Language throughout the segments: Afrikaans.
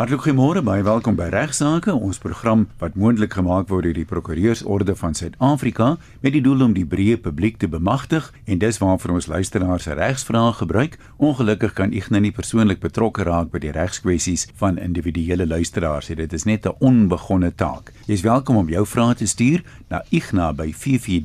Hartlik goeiemôre, baie welkom by Regsake, ons program wat moontlik gemaak word deur die Prokureursorde van Suid-Afrika met die doel om die breë publiek te bemagtig en dis waarvoor ons luisteraars regsvrae gebruik. Ongelukkig kan Ignas nie persoonlik betrokke raak by die regskwessies van individuele luisteraars. Dit is net 'n onbegonne taak. Jy is welkom om jou vrae te stuur na igna@ffd.co.za.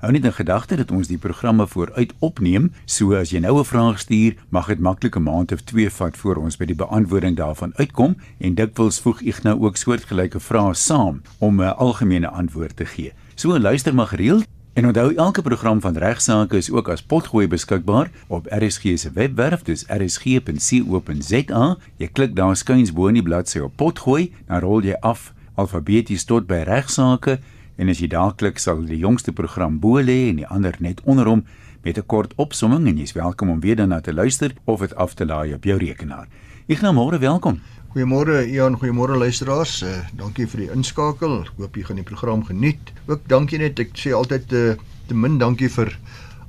Hou net in gedagte dat ons die programme vooruit opneem, so as jy nou 'n vraag stuur, mag dit maklik 'n maand of 2 vat voor ons by die beantwoording daarvan uitkom en dikwels voeg ek nou ook soortgelyke vrae saam om 'n algemene antwoord te gee. So luister maar gereeld En onthou elke program van regsaake is ook as potgooi beskikbaar op RSG se webwerf dis rsg.co.za. Jy klik daar skuins bo in die bladsy op potgooi, dan rol jy af alfabeties tot by regsaake en as jy daar klik sal die jongste program bo lê en die ander net onder hom met 'n kort opsomming en jy's welkom om weer daarna te luister of dit af te laai op jou rekenaar. Ek nou môre welkom. Goeiemôre Ian, goeiemôre luisteraars. Uh, dankie vir die inskakel. Hoop jy gaan die program geniet. Ook dankie net ek sê altyd uh, te min dankie vir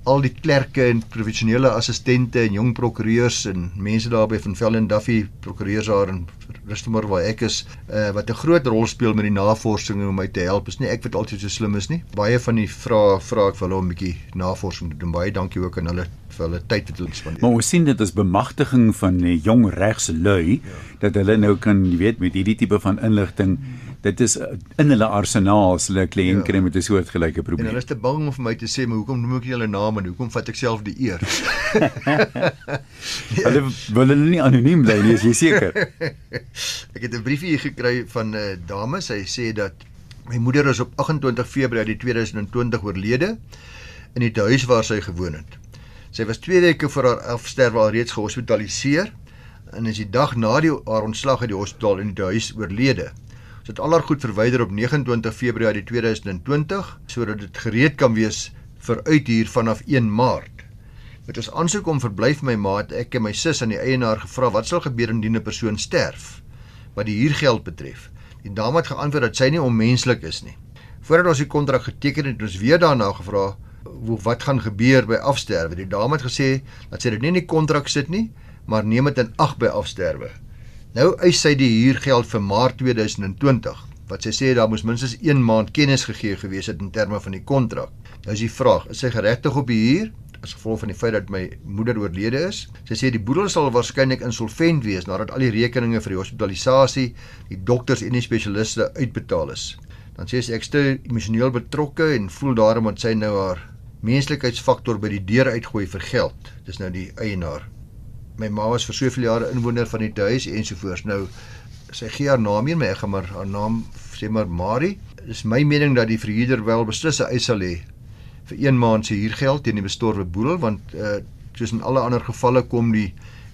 al die klerke en professionele assistente en jong prokureurs en mense daar by Van Velden Duffy prokureurs daar in Rustenburg waar ek is uh, wat 'n groot rol speel met die navorsing om my te help. Is nie ek wat altyd so slim is nie. Baie van die vrae vra ek vir hulle om 'n bietjie navorsing te doen. Baie dankie ook aan hulle vir hulle tyd wat hulle spandeer. Maar ons sien dit as bemagtiging van jong regslui ja. dat hulle nou kan, jy weet, met hierdie tipe van inligting dit is uh, in hulle arsenaal as hulle 'n kliënt ja. kry met 'n soortgelyke probleem. En hulle is te bang om vir my te sê, "Maar hoekom noem ek julle name en hoekom vat ek self die eer?" hulle wil hulle nie anoniem bly nie, is jy seker? ek het 'n briefie hier gekry van 'n uh, dame, sy sê dat my moeder is op 28 Februarie 2020 oorlede in die huis waar sy gewoon het. Sy was 2 weke voor haar afsterwe al reeds gehospitaliseer en is die dag na die haar ontslag uit die hospitaal in die huis oorlede. Het al haar goed verwyder op 29 Februarie 2020 sodat dit gereed kan wees vir uithuur vanaf 1 Maart. Met ons aansoek om verblyf my maat, ek en my sus aan die eienaar gevra wat sal gebeur indien 'n persoon sterf wat die huurgeld betref. Die dame het geantwoord dat sy nie onmenslik is nie. Voordat ons die kontrak geteken het, het ons weer daarna gevra wat gaan gebeur by afsterwe. Die dame het gesê dat sy dit nie in die kontrak sit nie, maar neem dit in ag by afsterwe. Nou eis sy die huurgeld vir Maart 2020 wat sy sê daar moes minstens 1 maand kennis gegee gewees het in terme van die kontrak. Nou is die vraag, is sy geregtig op die huur as gevolg van die feit dat my moeder oorlede is? Sy sê die boedel sal waarskynlik insolvent wees nadat al die rekeninge vir die hospitalisasie, die dokters en die spesialiste uitbetaal is. Dan sê sy ek is te emosioneel betrokke en voel daarom dat sy nou haar menslikheidsfaktor by die deur uitgooi vir geld. Dis nou die eienaar my ma was vir soveel jare inwoner van die huis ensovoorts. Nou sy gee haar naam hier, maar ek gaan maar haar naam sê maar Marie. Dis my mening dat die verhuurder wel beslis 'n eis sal hê vir 1 maand se huurgeld teen die bestorwe boedel want uh soos in alle ander gevalle kom die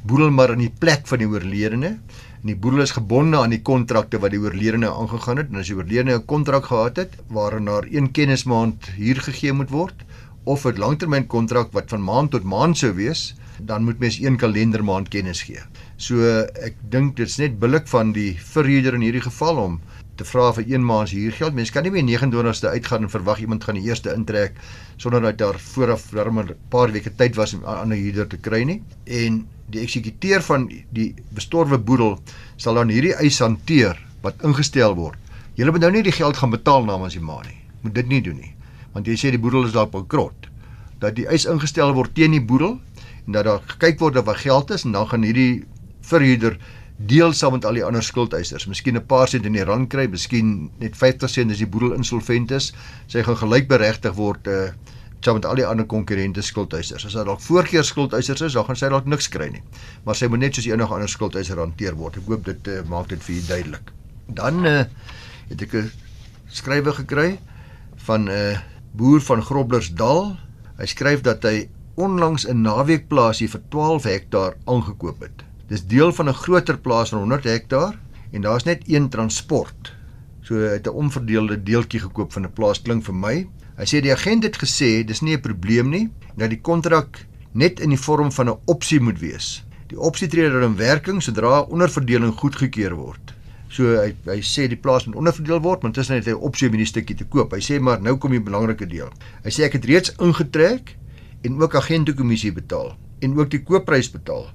boedel maar in die plek van die oorledene en die boedel is gebonde aan die kontrakte wat die oorledene aangegaan het en as die oorledene 'n kontrak gehad het waarin daar een kennismaand huur gegee moet word of 'n langtermynkontrak wat van maand tot maand sou wees dan moet mens een kalendermaand kennis gee. So ek dink dit's net billik van die verhuurder in hierdie geval om te vra vir 1 maand se huurgeld. Mens kan nie meer 29ste uitgaan en verwag iemand gaan die eerste intrek sonder dat daar vooraf darm 'n paar weke tyd was om 'n ander huurder te kry nie. En die eksekuteur van die bestorwe boedel sal dan hierdie eis hanteer wat ingestel word. Jy moet nou nie die geld gaan betaal namens die ma nie. Moet dit nie doen nie. Want jy sê die boedel is dalk bankrot. Dat die eis ingestel word teen die boedel en dat daar gekyk word of wat geld is en dan gaan hierdie verhuurder deel saam met al die ander skuldeisers. Miskien 'n paar sent in die rand kry, miskien net 50% as die boedel insolvent is. Sy gaan gelykberegtig word uh saam met al die ander konkurrente skuldeisers. As daar dalk voorkeur skuldeisers is, dan gaan sy dalk niks kry nie. Maar sy moet net soos enige ander skuldeiser hanteer word. Ek hoop dit uh, maak dit vir u duidelik. Dan uh het ek 'n skrywe gekry van 'n uh, boer van Groblersdal. Hy skryf dat hy onlangs 'n naweekplaasie vir 12 hektaar aangekoop het. Dis deel van 'n groter plaas van 100 hektaar en daar's net een transport. So hy het 'n onverdeelde deeltjie gekoop van 'n plaas klink vir my. Hy sê die agent het gesê dis nie 'n probleem nie dat die kontrak net in die vorm van 'n opsie moet wees. Die opsie tree dan in werking sodra onderverdeling goedgekeur word. So hy hy sê die plaas moet onderverdeel word, maar intussen het hy 'n opsie om hierdie stukkie te koop. Hy sê maar nou kom die belangrike deel. Hy sê ek het reeds ingetrek en ook agentekommissie betaal en ook die koopprys betaal.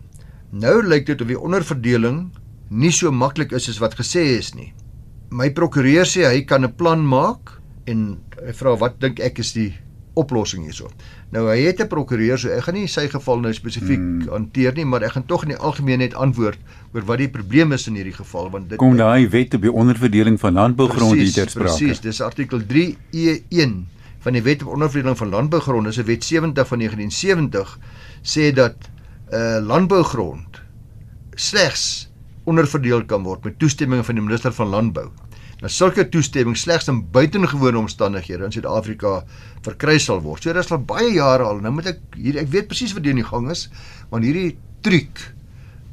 Nou lyk dit of die onderverdeling nie so maklik is as wat gesê is nie. My prokureur sê hy kan 'n plan maak en hy vra wat dink ek is die oplossing hierso. Nou hy het 'n prokureur, so ek gaan nie sy geval nou spesifiek hmm. hanteer nie, maar ek gaan tog in die algemeen net antwoord oor wat die probleem is in hierdie geval want dit kom daai wet op die onderverdeling van landbougrond hier ter sprake. Presies, dis artikel 3E1 van die wet op onderverdeling van landbougrond, dis 'n wet 70 van 1970 sê dat 'n uh, landbougrond slegs onderverdeel kan word met toestemming van die minister van landbou. Nou sulke toestemming slegs in buitengewone omstandighede in Suid-Afrika verkry sal word. So dit is al baie jare al. Nou moet ek hier ek weet presies wat die in die gang is, want hierdie truc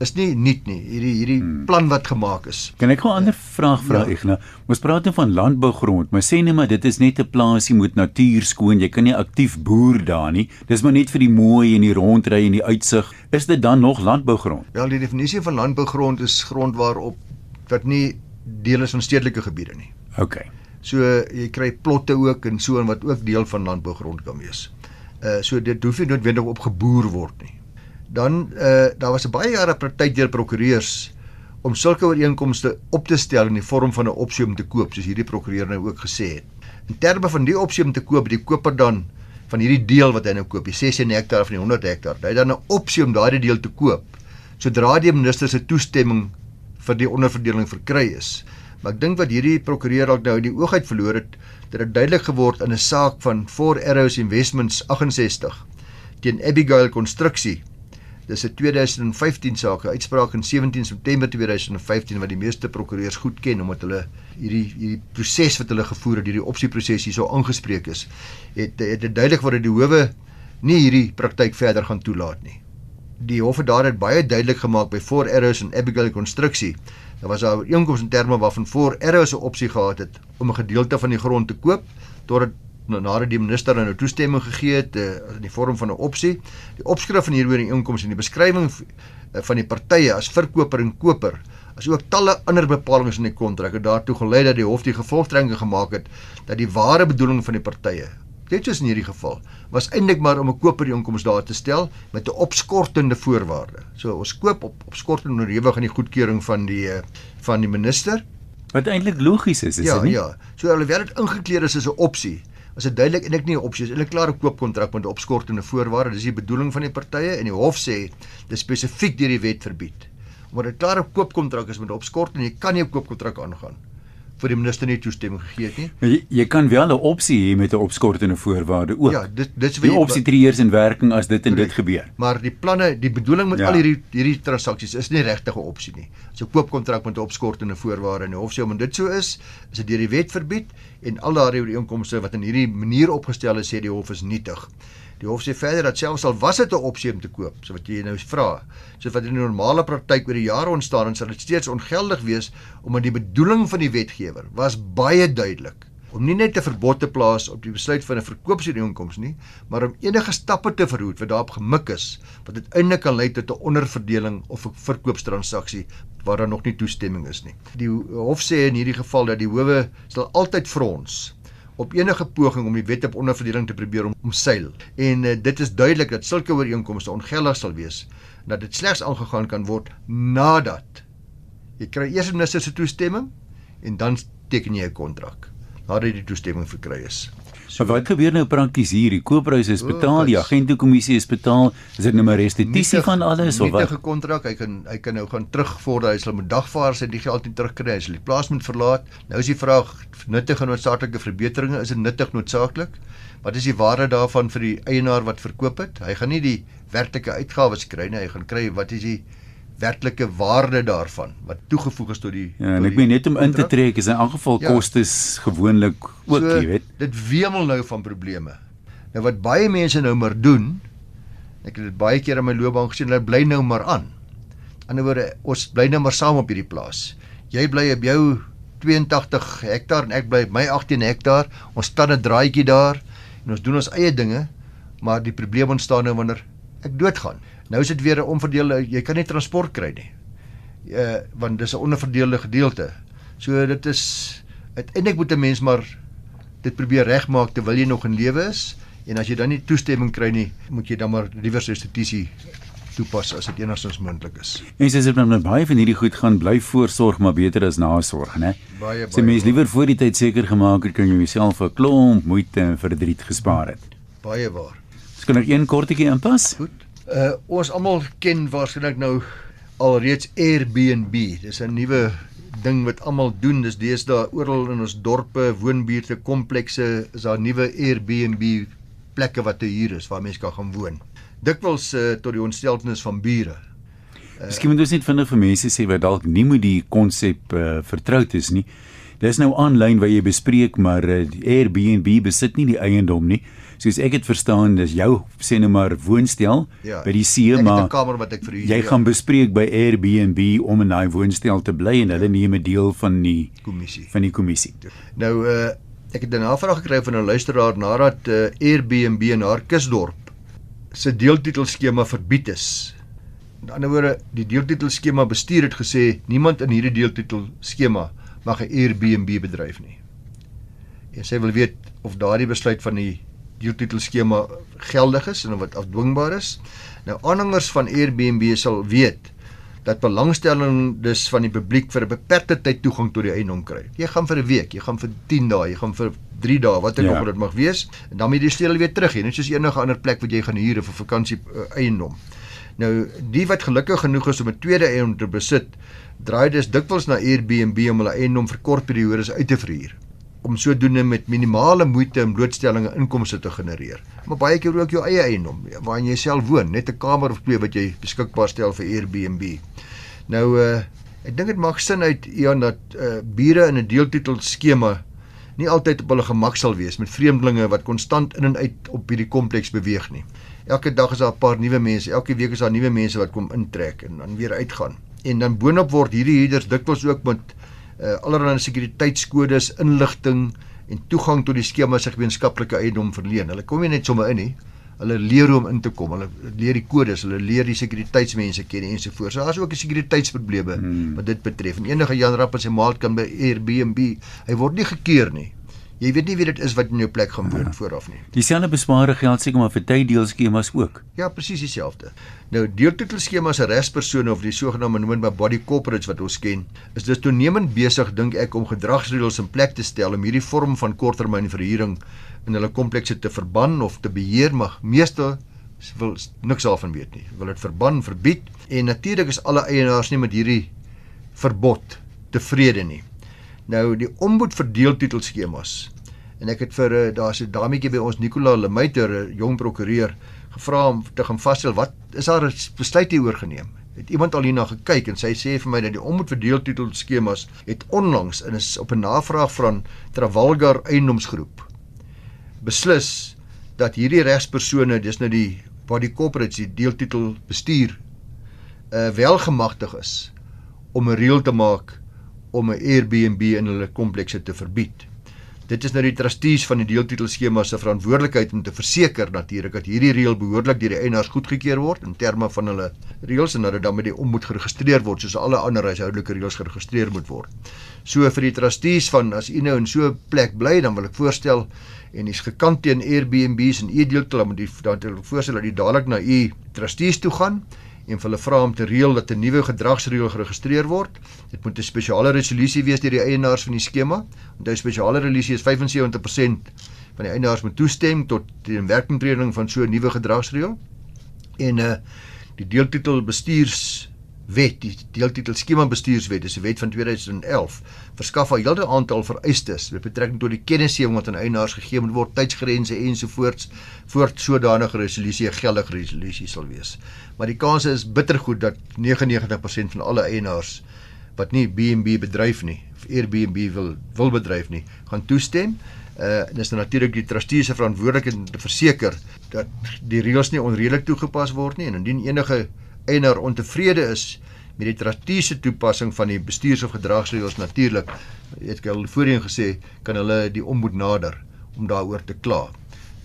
is nie nuut nie. Hierdie hierdie hmm. plan wat gemaak is. Kan ek gou 'n ander vraag vra ja. Ignas? Ons praat nou van landbougrond, maar sê net maar dit is net 'n plaasie met natuur skoon. Jy kan nie aktief boer daar nie. Dis maar net vir die mooi en die rondry en die uitsig. Is dit dan nog landbougrond? Wel, die definisie van landbougrond is grond waarop wat nie deel is van stedelike gebiede nie. OK. So jy kry plotte ook en so en wat ook deel van landbougrond kan wees. Uh so dit hoef nie noodwendig op geboer word nie. Dan uh daar was 'n baie jare praktyk deur prokureurs om sulke ooreenkomste op te stel in die vorm van 'n opsie om te koop, soos hierdie prokureur nou ook gesê het. In terme van die opsie om te koop, die koper dan van hierdie deel wat hy nou koop, die 16 hektaar van die 100 hektaar, hy dan 'n opsie om daardie deel te koop sodra die minister se toestemming vir die onderverdeling verkry is. Maar ek dink wat hierdie prokureur dalk nou die oog uit verloor het, dat dit duidelik geword in 'n saak van Four Arrows Investments 68 teen Abigail Konstruksie. Dis 'n 2015 saak, uitspraak in 17 September 2015 wat die meeste prokureurs goed ken omdat hulle hierdie hierdie proses wat hulle gevoer het, hierdie opsieproses hierso aangespreek is. Het het dit duidelik word dat die howe nie hierdie praktyk verder gaan toelaat nie die hof het daar dit baie duidelik gemaak by Four Arrows en Abigail konstruksie. Daar was daar inkomste in terme waarvan Four Arrows 'n opsie gehad het om 'n gedeelte van die grond te koop totdat nadat die minister nou toestemming gegee het uh, in die vorm van 'n opsie. Die opskrif van hierdie inkomste en die beskrywing uh, van die partye as verkoper en koper as ook talle ander bepalinge in die kontrak het daartoe gelei dat die hof die gevolgtrekking gemaak het dat die ware bedoeling van die partye net soos in hierdie geval, was eintlik maar om 'n kopereenkoms daar te stel met 'n opskortende voorwaarde. So ons koop op opskortende onderhewig aan die goedkeuring van die eh, van die minister. Wat eintlik logies is, is ja, dit nie? Ja, ja. So werd dit ingekleer as 'n opsie. Was dit duidelik eintlik nie 'n opsie, is 'n koopkontrak met 'n opskortende voorwaarde. Dis die bedoeling van die partye en die hof sê dis spesifiek deur die wet verbied. Omdat dit 'n koopkontrak is met 'n opskortende, jy kan nie 'n koopkontrak aangaan vir die minister nie toestemming gegee het nie. Maar jy, jy kan wel 'n opsie hê met 'n opskortende voorwaarde ook. Ja, dit dit is die opsie tree eers in werking as dit en dit gebeur. Maar die planne, die bedoeling met ja. al hierdie hierdie transaksies is nie regtig 'n opsie nie. As 'n koopkontrak met 'n opskortende voorwaarde en die hof sê om dit so is, is dit deur die wet verbied en al daardie ooreenkomste wat in hierdie manier opgestel is, sê die hof is nietig. Die hof sê verder dat selfs al was dit 'n opsie om te koop, so wat jy nou vra, so wat in die normale praktyk oor die jare ontstaan en sal dit steeds ongeldig wees omdat die bedoeling van die wetgewer was baie duidelik om nie net 'n verbod te plaas op die besluit van 'n verkoopsooreenkoms nie, maar om enige stappe te verhoed wat daarop gemik is wat uiteindelik kan lei tot 'n onderverdeling of 'n verkoopstransaksie waar daar nog nie toestemming is nie. Die hof sê in hierdie geval dat die howe sal altyd frons op enige poging om die wet op onderverdeling te probeer om omseil. En uh, dit is duidelik dat sulke ooreenkomste ongeldig sal wees dat dit slegs aangegaan kan word nadat jy kry eers minister se toestemming en dan teken jy 'n kontrak nadat jy die toestemming verkry is. So wat gebeur nou prakties hier? Die kooppryse is betaal, die agentekommissie is betaal. Is dit nou maar restituisie van alles of wat? Nietige kontrak, hy kan hy kan nou gaan terugvorder, hy sal met dagvaarders uit die geld nie terugkry as hy die plaas moet verlaat. Nou is die vraag, nuttige noodsaaklike verbeteringe, is dit nuttig noodsaaklik? Wat is die waarde daarvan vir die eienaar wat verkoop het? Hy gaan nie die werklike uitgawes kry nie, hy gaan kry wat is die werklike waarde daarvan wat toegevoeg is tot die Ja, en ek meen net om in te trek is in elk geval ja. kostes gewoonlik ook, so, jy weet. Dit wemel nou van probleme. Nou wat baie mense nou maar doen, ek het dit baie keer in my loopbaan gesien, hulle bly nou maar aan. Anderswoorde, ons bly nou maar saam op hierdie plaas. Jy bly op jou 82 hektaar en ek bly op my 18 hektaar. Ons staan 'n draadjie daar en ons doen ons eie dinge, maar die probleem ontstaan nou wanneer ek doodgaan. Nou is dit weer 'n onverdeelde jy kan nie transport kry nie. Uh want dis 'n onderverdeelde gedeelte. So dit is uiteindelik moet 'n mens maar dit probeer regmaak terwyl jy nog in lewe is en as jy dan nie toestemming kry nie, moet jy dan maar liewer restituisie toepas as dit enigstens moontlik is. En sies dit met baie van hierdie goed gaan bly voorsorg maar beter as nasorg, né? Baie baie. Sy mens liewer voor die tyd seker gemaak het kan jy jouself 'n klomp moeite en verdriet gespaar het. Baie waar. Ek kan nog een kortetjie inpas. Goed. Uh ons almal ken waarskynlik nou alreeds Airbnb. Dis 'n nuwe ding wat almal doen. Dis deesdae oral in ons dorpe, woonbuurte, komplekse is daar nuwe Airbnb plekke wat te huur is waar mense kan gaan woon. Dikwels uh, tot die ontsteltenis van bure. Miskien moet ons net vinnig vir mense sê wat dalk nie met die konsep uh, vertroud is nie. Dis nou aanlyn waar jy bespreek, maar uh, die Airbnb besit nie die eiendom nie. Soos ek dit verstaan, dis jou sê nou maar woonstel Ja, by die see, het 'n maar kamer wat ek verhuur. jy ja, gaan bespreek by Airbnb om in daai woonstel te bly en hulle neem 'n deel van die kommissie. van die kommissie. Nou uh ek het 'n navraag gekry van 'n luisteraar nadat uh, Airbnb in haar kusdorp se deeltitelskema verbied is. Met ander woorde, die deeltitelskema bestuur het gesê niemand in hierdie deeltitelskema mag 'n Airbnb bedryf nie. En sy wil weet of daardie besluit van die deeltitelskema geldig is en of dit afdwingbaar is. Nou aanhangers van Airbnb sal weet dat belangstellendes van die publiek vir 'n beperkte tyd toegang tot die eiendom kry. Jy gaan vir 'n week, jy gaan vir 10 dae, jy gaan vir 3 dae, wat ook Ja. al dit mag wees, en dan moet jy die sleutel weer terug hê, net soos enige ander plek wat jy gaan huur vir vakansie uh, eiendom. Nou, die wat gelukkig genoeg is om 'n tweede eiendom te besit, draai dus dikwels na Airbnb om hulle eiendom vir kort periodes uit te verhuur om sodoende met minimale moeite en blootstellinge inkomste te genereer. Maar baie keer ook jou eie eiendom waarin jy self woon, net 'n kamer of twee wat jy beskikbaar stel vir Airbnb. Nou uh ek dink dit maak sin uit Ian dat uh bure in 'n deeltitel skema nie altyd op hulle gemak sal wees met vreemdelinge wat konstant in en uit op hierdie kompleks beweeg nie. Elke dag is daar 'n paar nuwe mense, elke week is daar nuwe mense wat kom intrek en dan weer uitgaan. En dan boonop word hierdie huurders dikwels ook met uh, allerlei sekuriteitskodes, inligting en toegang tot die skema se gemeenskaplike eiendom verleen. Hulle kom nie net sommer in nie. Hulle leer hoe om in te kom. Hulle leer die kodes, hulle leer die sekuriteitsmense ken ensovoorts. So daar's ook 'n sekuriteitsprobleme hmm. wat dit betref. En enige Jan Rapp en sy maat kan by Airbnb, hy word nie gekeer nie. Jy weet nie wie dit is wat in jou plek gaan woon vooraf nie. Dieselfde besparing geld seker maar vir tyddeelskemas ook. Ja, presies dieselfde. Nou deeltitelskemas se regspersone of die sogenaamde noem maar body corporates wat ons ken, is dus toenemend besig dink ek om gedragsreëls in plek te stel om hierdie vorm van korttermyn verhuuring in hulle komplekse te verban of te beheer, maar meeste wil niks daarvan weet nie. Wil dit verban, verbied en natuurlik is alle eienaars nie met hierdie verbod tevrede nie. Nou die ombud vir deeltitelskemas en ek het vir uh, daar's 'n dametjie by ons Nicola Lemeiter, 'n jong prokureur, gevra om te gaan vasstel wat is daar 'n besluit hieroor geneem. Het iemand al hierna gekyk en sy sê vir my dat die ombud vir deeltitelskemas het onlangs en is op 'n navraag van Travalgar Eiendomsgroep beslis dat hierdie regspersone, dis nou die corporates, die deeltitel bestuur, uh wel gemagtig is om 'n reël te maak om 'n Airbnb in hulle komplekse te verbied. Dit is nou die trustees van die deeltitelskema se verantwoordelikheid om te verseker natuurlik dat hierdie reël behoorlik deur die eienaars goedgekeur word in terme van hulle reëls en dat dit dan met die ombud geregistreer word soos alle ander huishoudelike reëls geregistreer moet word. So vir die trustees van as u nou in so 'n plek bly, dan wil ek voorstel en is gekant teen Airbnbs en u deeltel dan moet u dan voorstel dat u dadelik na u trustees toe gaan en vir hulle vra om te reël dat 'n nuwe gedragsreël geregistreer word. Dit moet 'n spesiale resolusie wees deur die eienaars van die skema. Onthou spesiale resolusie is 75% van die eienaars moet toestem tot die inwerkingtreding van so 'n nuwe gedragsreël. En uh die deeltitel bestuurswet, die deeltitel skema bestuurswet, dis 'n wet van 2011, verskaf 'n hele aantal vereistes met betrekking tot die kennisgewing wat aan eienaars gegee moet word, tydsgrense ensovoorts voort sodanige resolusie 'n geldige resolusie sal wees. Maar die kans is bittergoed dat 99% van alle eienaars wat nie B&B bedryf nie, of Airbnb wil wil bedryf nie, gaan toestem. Uh en dis nou natuurlik die trustee se verantwoordelikheid om te verseker dat die reëls nie onredelik toegepas word nie en indien enige eienaar ontevrede is met die trustee se toepassing van die bestuurs- of gedragsreëls natuurlik, het ek al voorheen gesê, kan hulle die ombud nader om daaroor te kla.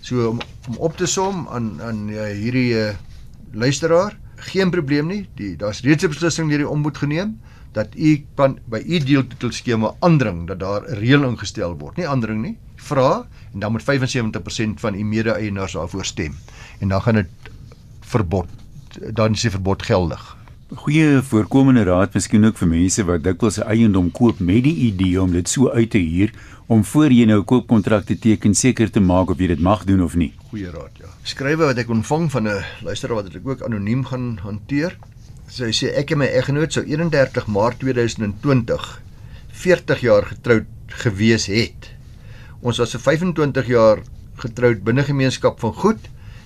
So om, om op te som aan aan uh, hierdie uh, luisteraar, geen probleem nie. Die daar's reeds 'n beslissing deur die ombud geneem dat u kan by u deeltitelskema aandring dat daar 'n reël ingestel word. Nie aandring nie, vra en dan moet 75% van u mede-eienaars daarvoor stem. En dan gaan dit verbod dan is die verbod geldig. Goeie voorkomende raad miskien ook vir mense wat dikwels 'n eiendom koop met die idee om dit so uit te huur om voor jy nou 'n koopkontrak te teken seker te maak of jy dit mag doen of nie. Goeie raad, ja. Skrywe wat ek ontvang van 'n luisteraar wat ek ook anoniem gaan hanteer. Sy sê ek en my eggenoot sou 31 Maart 2020 40 jaar getroud gewees het. Ons was vir 25 jaar getroud binne gemeenskap van goed.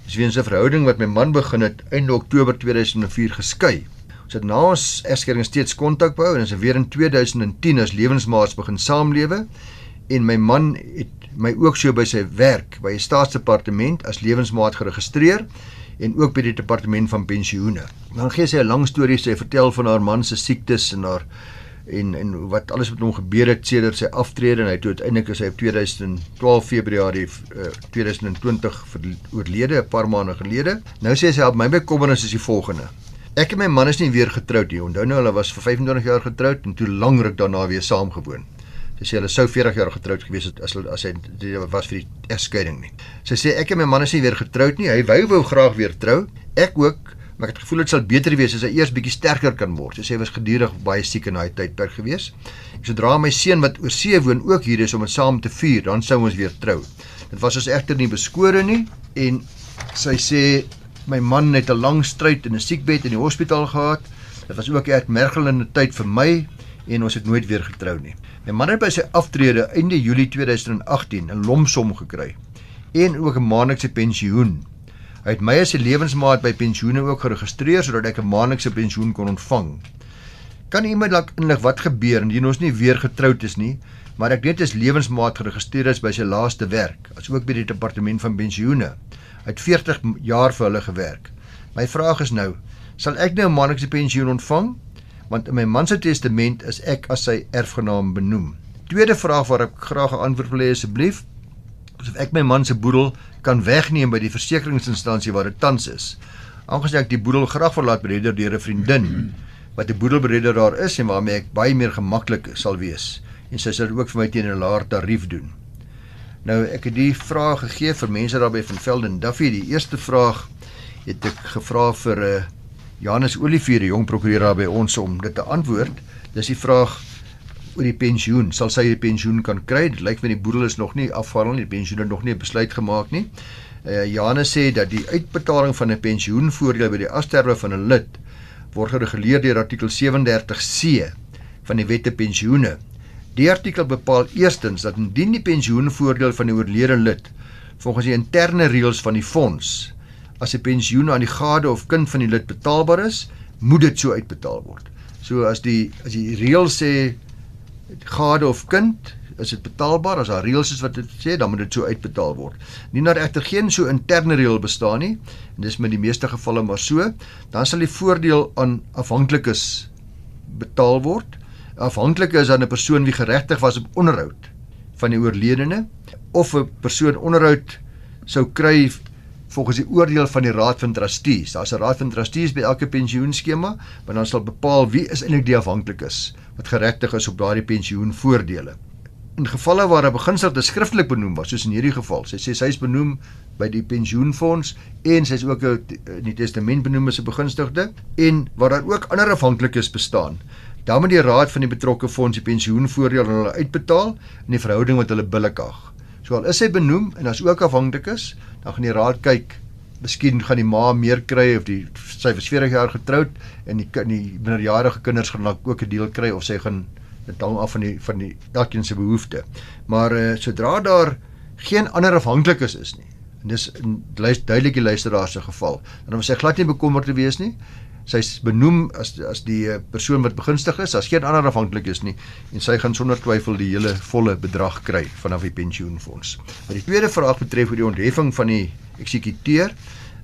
Dis weens 'n verhouding wat my man begin het einde Oktober 2004 geskei. Ons het na ons egskeiding steeds kontak behou en ons het weer in 2010 as lewensmaats begin saamlewe en my man het my ook so by sy werk by die staatsdepartement as lewensmaat geregistreer en ook by die departement van pensioene. Dan gee sy 'n lang storie sy vertel van haar man se siektes en haar en en wat alles met hom gebeur het sedert sy aftrede en hy het uiteindelik as hy op 2012 Februarie uh, 2020 oorlede 'n paar maande gelede. Nou sê sy op my bekommernis is die volgende. Ek en my man is nie weer getroud nie. Onthou nou hulle was vir 25 jaar getroud en toe lank ruk daarna weer saamgewoon. Sy sê hulle sou 40 jaar getroud gewees het as hulle as hy was vir die egskeiding nie. Sy sê ek en my man is nie weer getroud nie. Hy wou wou graag weer trou. Ek ook, maar ek het gevoel dit sal beter wees as hy eers bietjie sterker kan word. Sy sê hy was gedurig baie siek in daai tydperk gewees. Sodra my seun wat oor see woon ook hier is om dit saam te vier, dan sou ons weer trou. Dit was ons egter nie beskore nie en sy sê my man het 'n lang stryd in 'n siekbed in die hospitaal gehad. Dit was ook 'n mergelende tyd vir my en ons het nooit weer getrou nie. My man het by sy aftrede einde Julie 2018 'n lomsom gekry en ook 'n maandelikse pensioen. Hy het my as 'n lewensmaat by pensioene ook geregistreer sodat ek 'n maandelikse pensioen kon ontvang. Kan iemand dalk inlig wat gebeur indien ons nie weer getroud is nie, maar ek net as lewensmaat geregistreer is by sy laaste werk, asook by die departement van pensioene. Het 40 jaar vir hulle gewerk. My vraag is nou, sal ek nou 'n maandelikse pensioen ontvang? want in my man se testament is ek as sy erfgenaam benoem. Tweede vraag waarop ek graag 'n antwoord wil hê asseblief, is of ek my man se boedel kan wegneem by die versekeringsinstansie waar dit tans is. Aangesien ek die boedel graag verlaat bereder deur 'n vriendin wat 'n boedelbereder daar is en waarmee ek baie meer gemaklik sal wees en sy sal ook vir my teen 'n laer tarief doen. Nou ek het die vraag gegee vir mense daar by van Velden Duffy. Die eerste vraag het ek gevra vir 'n uh, Janus Olivier, die jong prokureur daar by ons om dit te antwoord. Dis die vraag oor die pensioen. Sal sy die pensioen kan kry? Dit lyk my die boedel is nog nie afhandel nie. Die pensioen het nog nie 'n besluit gemaak nie. Uh, Janus sê dat die uitbetaling van 'n pensioenvoordeel by die afsterwe van 'n lid word gereguleer deur artikel 37C van die Wet te Pensioene. Die artikel bepaal eerstens dat indien die pensioenvoordeel van 'n oorlede lid volgens die interne reëls van die fonds as 'n pensioen aan die gade of kind van die lid betaalbaar is, moet dit so uitbetaal word. So as die as die reël sê gade of kind is dit betaalbaar as daar reëls is wat dit sê dan moet dit so uitbetaal word. Nie nou egter geen so interne reël bestaan nie en dis met die meeste gevalle maar so, dan sal die voordeel aan afhanklikes betaal word. Afhanklike is dan 'n persoon wie geregtig was op onderhoud van die oorledene of 'n persoon onderhoud sou kry volgens die oordeel van die Raad van Trustees. Daar's 'n Raad van Trustees by elke pensioenskema, wat dan sal bepaal wie is eintlik die afhanklikes wat geregtig is op daardie pensioenvoordele. In gevalle waar 'n begunstigde skriftelik benoem was, soos in hierdie geval, sy sê sy is benoem by die pensioenfonds en sy is ook in die testament benoem as 'n begunstigde en waar daar ook ander afhanklikes bestaan, dan moet die raad van die betrokke fonds die pensioenvoordeel aan hulle uitbetaal in die verhouding wat hulle billikag. So al is hy benoem en as ook afhanklik is, dan gaan die raad kyk. Miskien gaan die ma meer kry of die sy was 40 jaar getroud en die die minderjarige kinders gaan ook 'n deel kry of sy gaan dit hang af van die van die elkeen se behoefte. Maar uh, sodra daar geen ander afhanklikes is nie. En dis duidelik die luisteraar se geval. Dan hoef sy glad nie bekommerd te wees nie sy's benoem as as die eh, persoon wat begunstig is, as geen ander afhanklik is nie en sy gaan sonder twyfel die hele volle bedrag kry vanaf die pensioenfonds. Maar die tweede vraag betref oor die ontheffing van die eksekuteur.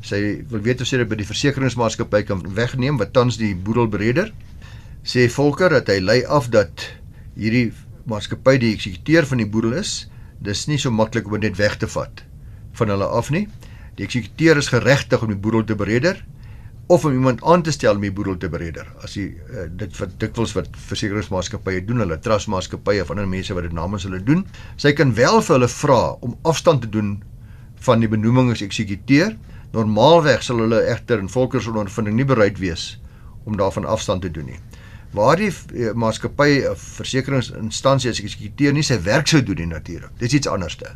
Sy wil weet of sy dit by die versekeringsmaatskappy kan wegneem wat tans die boedelbereder sê Volker dat hy lei af dat hierdie maatskappy die eksekuteur van die boedel is. Dis nie so maklik om dit net weg te vat van hulle af nie. Die eksekuteur is geregtig om die boedel te bereder of om iemand aan te stel om die boedel te bereder. As jy uh, dit wat dikwels wat versekeringsmaatskappye doen, hulle trustmaatskappye of ander mense wat dit namens hulle doen, sy kan wel vir hulle vra om afstand te doen van die benoeming as eksekuteur. Normaalweg sal hulle egter in volkersondervinding nie bereid wees om daarvan afstand te doen nie. Waar die eh, maatskappy of versekeringsinstansie as ek eksekuteer nie sy werk sou doen nie natuurlik. Dis iets anderste.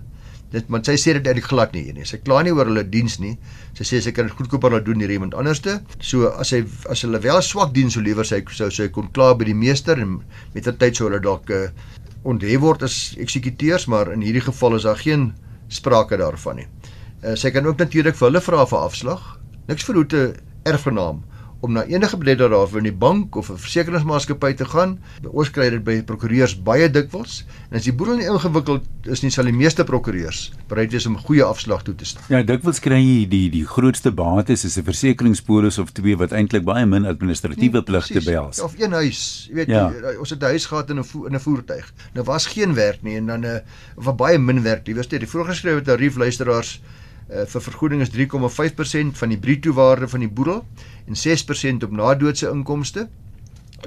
Dit want sy sê dit uit die glad nie nie. Sy kla nie oor hulle diens nie. Sy sê sy kan dit goedkoper laat doen deur iemand anderste. So as hy as hulle wel swak diens sou lewer, sy sou sy kon kla by die meester en met 'n tyd sou hulle dalk uh, onthef word as eksekuteurs, maar in hierdie geval is daar geen sprake daarvan nie. Uh, sy kan ook natuurlik vir hulle vra vir afslag. Niks verhoed 'n erfgenaam om na enige belegging daar in die bank of 'n versekeringsmaatskappy te gaan. Ons kry dit by prokureurs baie dikwels. En as die boedel nie ingewikkeld is nie, sal die meeste prokureurs bereid wees om 'n goeie afslag toe te staan. Ja, dikwels kry jy die die grootste bates is 'n versekeringspolis of twee wat eintlik baie min administratiewe pligte behels. Ja, of een huis, jy weet, ja. jy, ons het 'n huis gehad in 'n in 'n voertuig. Nou was geen werk nie en dan 'n of baie min werk. Jy weet, die voorgeskrewe tarief luisteraars uh, vir vergoeding is 3,5% van die bruto waarde van die boedel en 6% op nadoodse inkomste.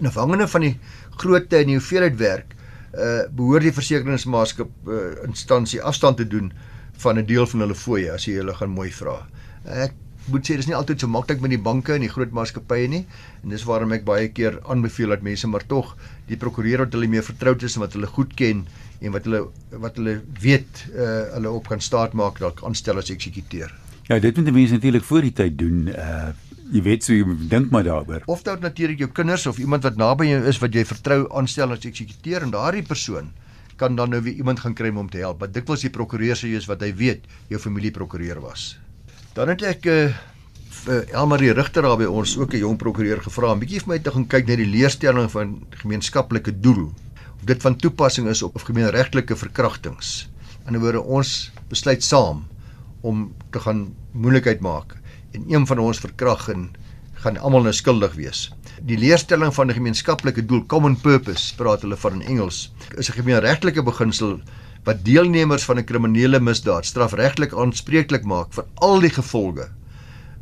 En afhangende van die grootte en die hoeveelheid werk, uh behoort die versekeringsmaatskappy uh, instansie afstand te doen van 'n deel van hulle fooie as jy hulle gaan mooi vra. Ek moet sê dis nie altyd so maklik met die banke en die groot maatskappye nie en dis waarom ek baie keer aanbeveel dat mense maar tog die prokureur wat hulle mee vertroud is en wat hulle goed ken en wat hulle wat hulle weet uh hulle op kan staat maak dalk aanstel as eksekuteur. Ja, dit moet mense natuurlik voor die tyd doen. Uh jy weet so jy dink maar daaroor. Of dan natuurlik jou kinders of iemand wat naby jou is wat jy vertrou aanstel as eksekuteur en daardie persoon kan dan nou weer iemand gaan kry om te help. Wat dikwels die prokureur sê is wat hy weet jou familie prokureur was. Dan het ek uh vir Elmarie Rigter daar by ons ook 'n jong prokureur gevra om bietjie vir my te gaan kyk na die leerstelling van gemeenskaplike doel dit van toepassing is op gemeenregtelike verkrachtings. In 'n woorde ons besluit saam om te gaan moeilikheid maak en een van ons verkrag en gaan almal nou skuldig wees. Die leerstelling van 'n gemeenskaplike doel, common purpose, praat hulle van in Engels, is 'n gemeenregtelike beginsel wat deelnemers van 'n kriminele misdaad strafregtelik aanspreeklik maak vir al die gevolge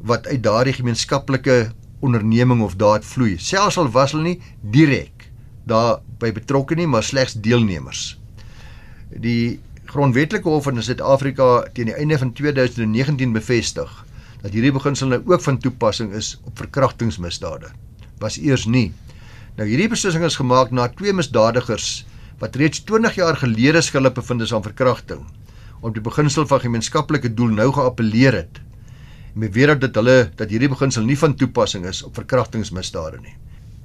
wat uit daardie gemeenskaplike onderneming of daad vloei, selfs al was hulle nie direk daarbey betrokke nie, maar slegs deelnemers. Die grondwetlike hof in Suid-Afrika teen die einde van 2019 bevestig dat hierdie beginsel nou ook van toepassing is op verkrachtingsmisdade. Was eers nie. Nou hierdie beslissing is gemaak na twee misdadigers wat reeds 20 jaar gelede skuldig bevind is aan verkrachting om die beginsel van gemeenskaplike doel nou geappeleer het. En beweer dat hulle dat hierdie beginsel nie van toepassing is op verkrachtingsmisdade nie.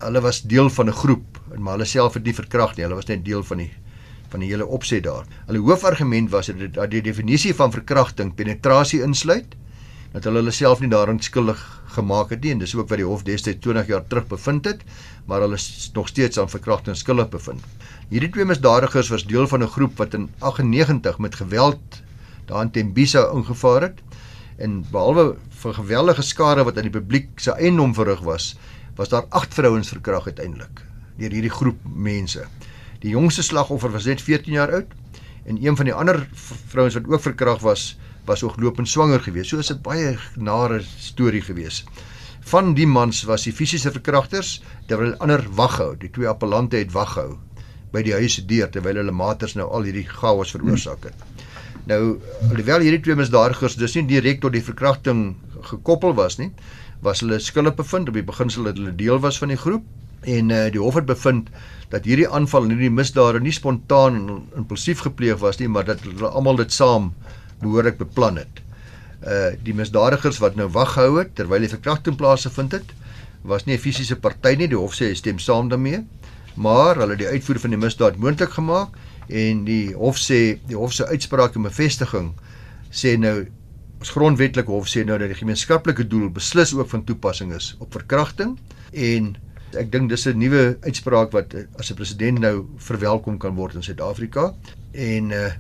Hulle was deel van 'n groep maar hulle self het nie verkragt nie. Hulle was net deel van die van die hele opset daar. Hulle hoofargument was dat die definisie van verkrachting penetrasie insluit dat hulle hulle self nie daarin skuldig gemaak het nie en dis ook wat die hof destyds 20 jaar terug bevind het, maar hulle is nog steeds aan verkrachting skuldig bevind. Hierdie twee misdadigers was deel van 'n groep wat in 98 met geweld daar in Tembisa ingevaar het en behalwe vir geweldige skade wat aan die publiek se eiendom verrig was, was daar 8 vrouens verkragt uiteindelik deur hierdie groep mense. Die jongste slagoffer was net 14 jaar oud en een van die ander vrouens wat ook verkragt was, was ooglopend swanger geweest. So is 'n baie nare storie geweest. Van die mans was die fisiese verkragters terwyl ander wag hou. Die twee appellante het wag hou by die huis se deur terwyl hulle maters nou al hierdie chaos veroorsaak het. Nou alhoewel hierdie twee misdadigers dis nie direk tot die verkrachting gekoppel was nie, was hulle skuldig bevind op die beginsel dat hulle deel was van die groep en uh, die hof het bevind dat hierdie aanval en hierdie misdade nie spontaan en impulsief gepleeg was nie, maar dat hulle almal dit saam behoorlik beplan het. Uh die misdadigers wat nou wag gehou het terwyl die verkrachting plaasgevind het, was nie 'n fisiese party nie, die hof sê hy stem saam daarmee, maar hulle het die uitvoer van die misdaad moontlik gemaak en die hof sê die hof se uitspraak en bevestiging sê nou ons grondwetlike hof sê nou dat die gemeenskaplike doel beslis ook van toepassing is op verkrachting en ek dink dis 'n nuwe uitspraak wat uh, as 'n president nou verwelkom kan word in Suid-Afrika en uh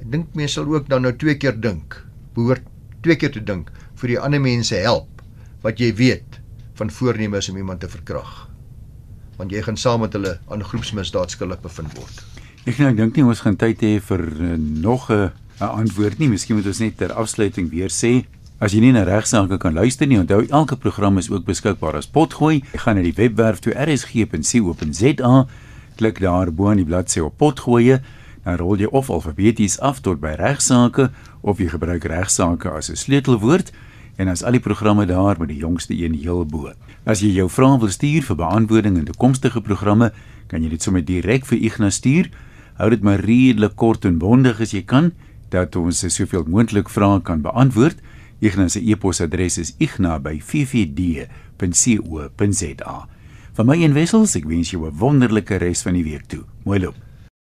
Ek dink mense sal ook dan nou twee keer dink, behoort twee keer te dink vir die ander mense help wat jy weet van voornemens om iemand te verkrag. Want jy gaan saam met hulle aan groepsmisdaad skuldig bevind word. Ek nou dink nie ons gaan tyd hê vir uh, nog 'n uh, antwoord nie. Miskien moet ons net ter afsluiting weer sê As jy nie na regsaake kan luister nie, onthou elke program is ook beskikbaar as potgooi. Jy gaan na die webwerf toe rsg.co.za, klik daar bo aan die bladsy op potgoeie, dan rol jy of alfabeties af tot by regsaake of jy gebruik regsaake as 'n sleutelwoord en as al die programme daar met die jongste een heel bo. As jy jou vrae wil stuur vir beantwoording in toekomstige programme, kan jy dit sommer direk vir Ignas stuur. Hou dit maar redelik kort en bondig as jy kan dat ons soveel moontlik vrae kan beantwoord. Ignas se e-posadres is igna@ffd.co.za. Van my en Wessels, ek wens jou 'n wonderlike res van die week toe. Mooi loop.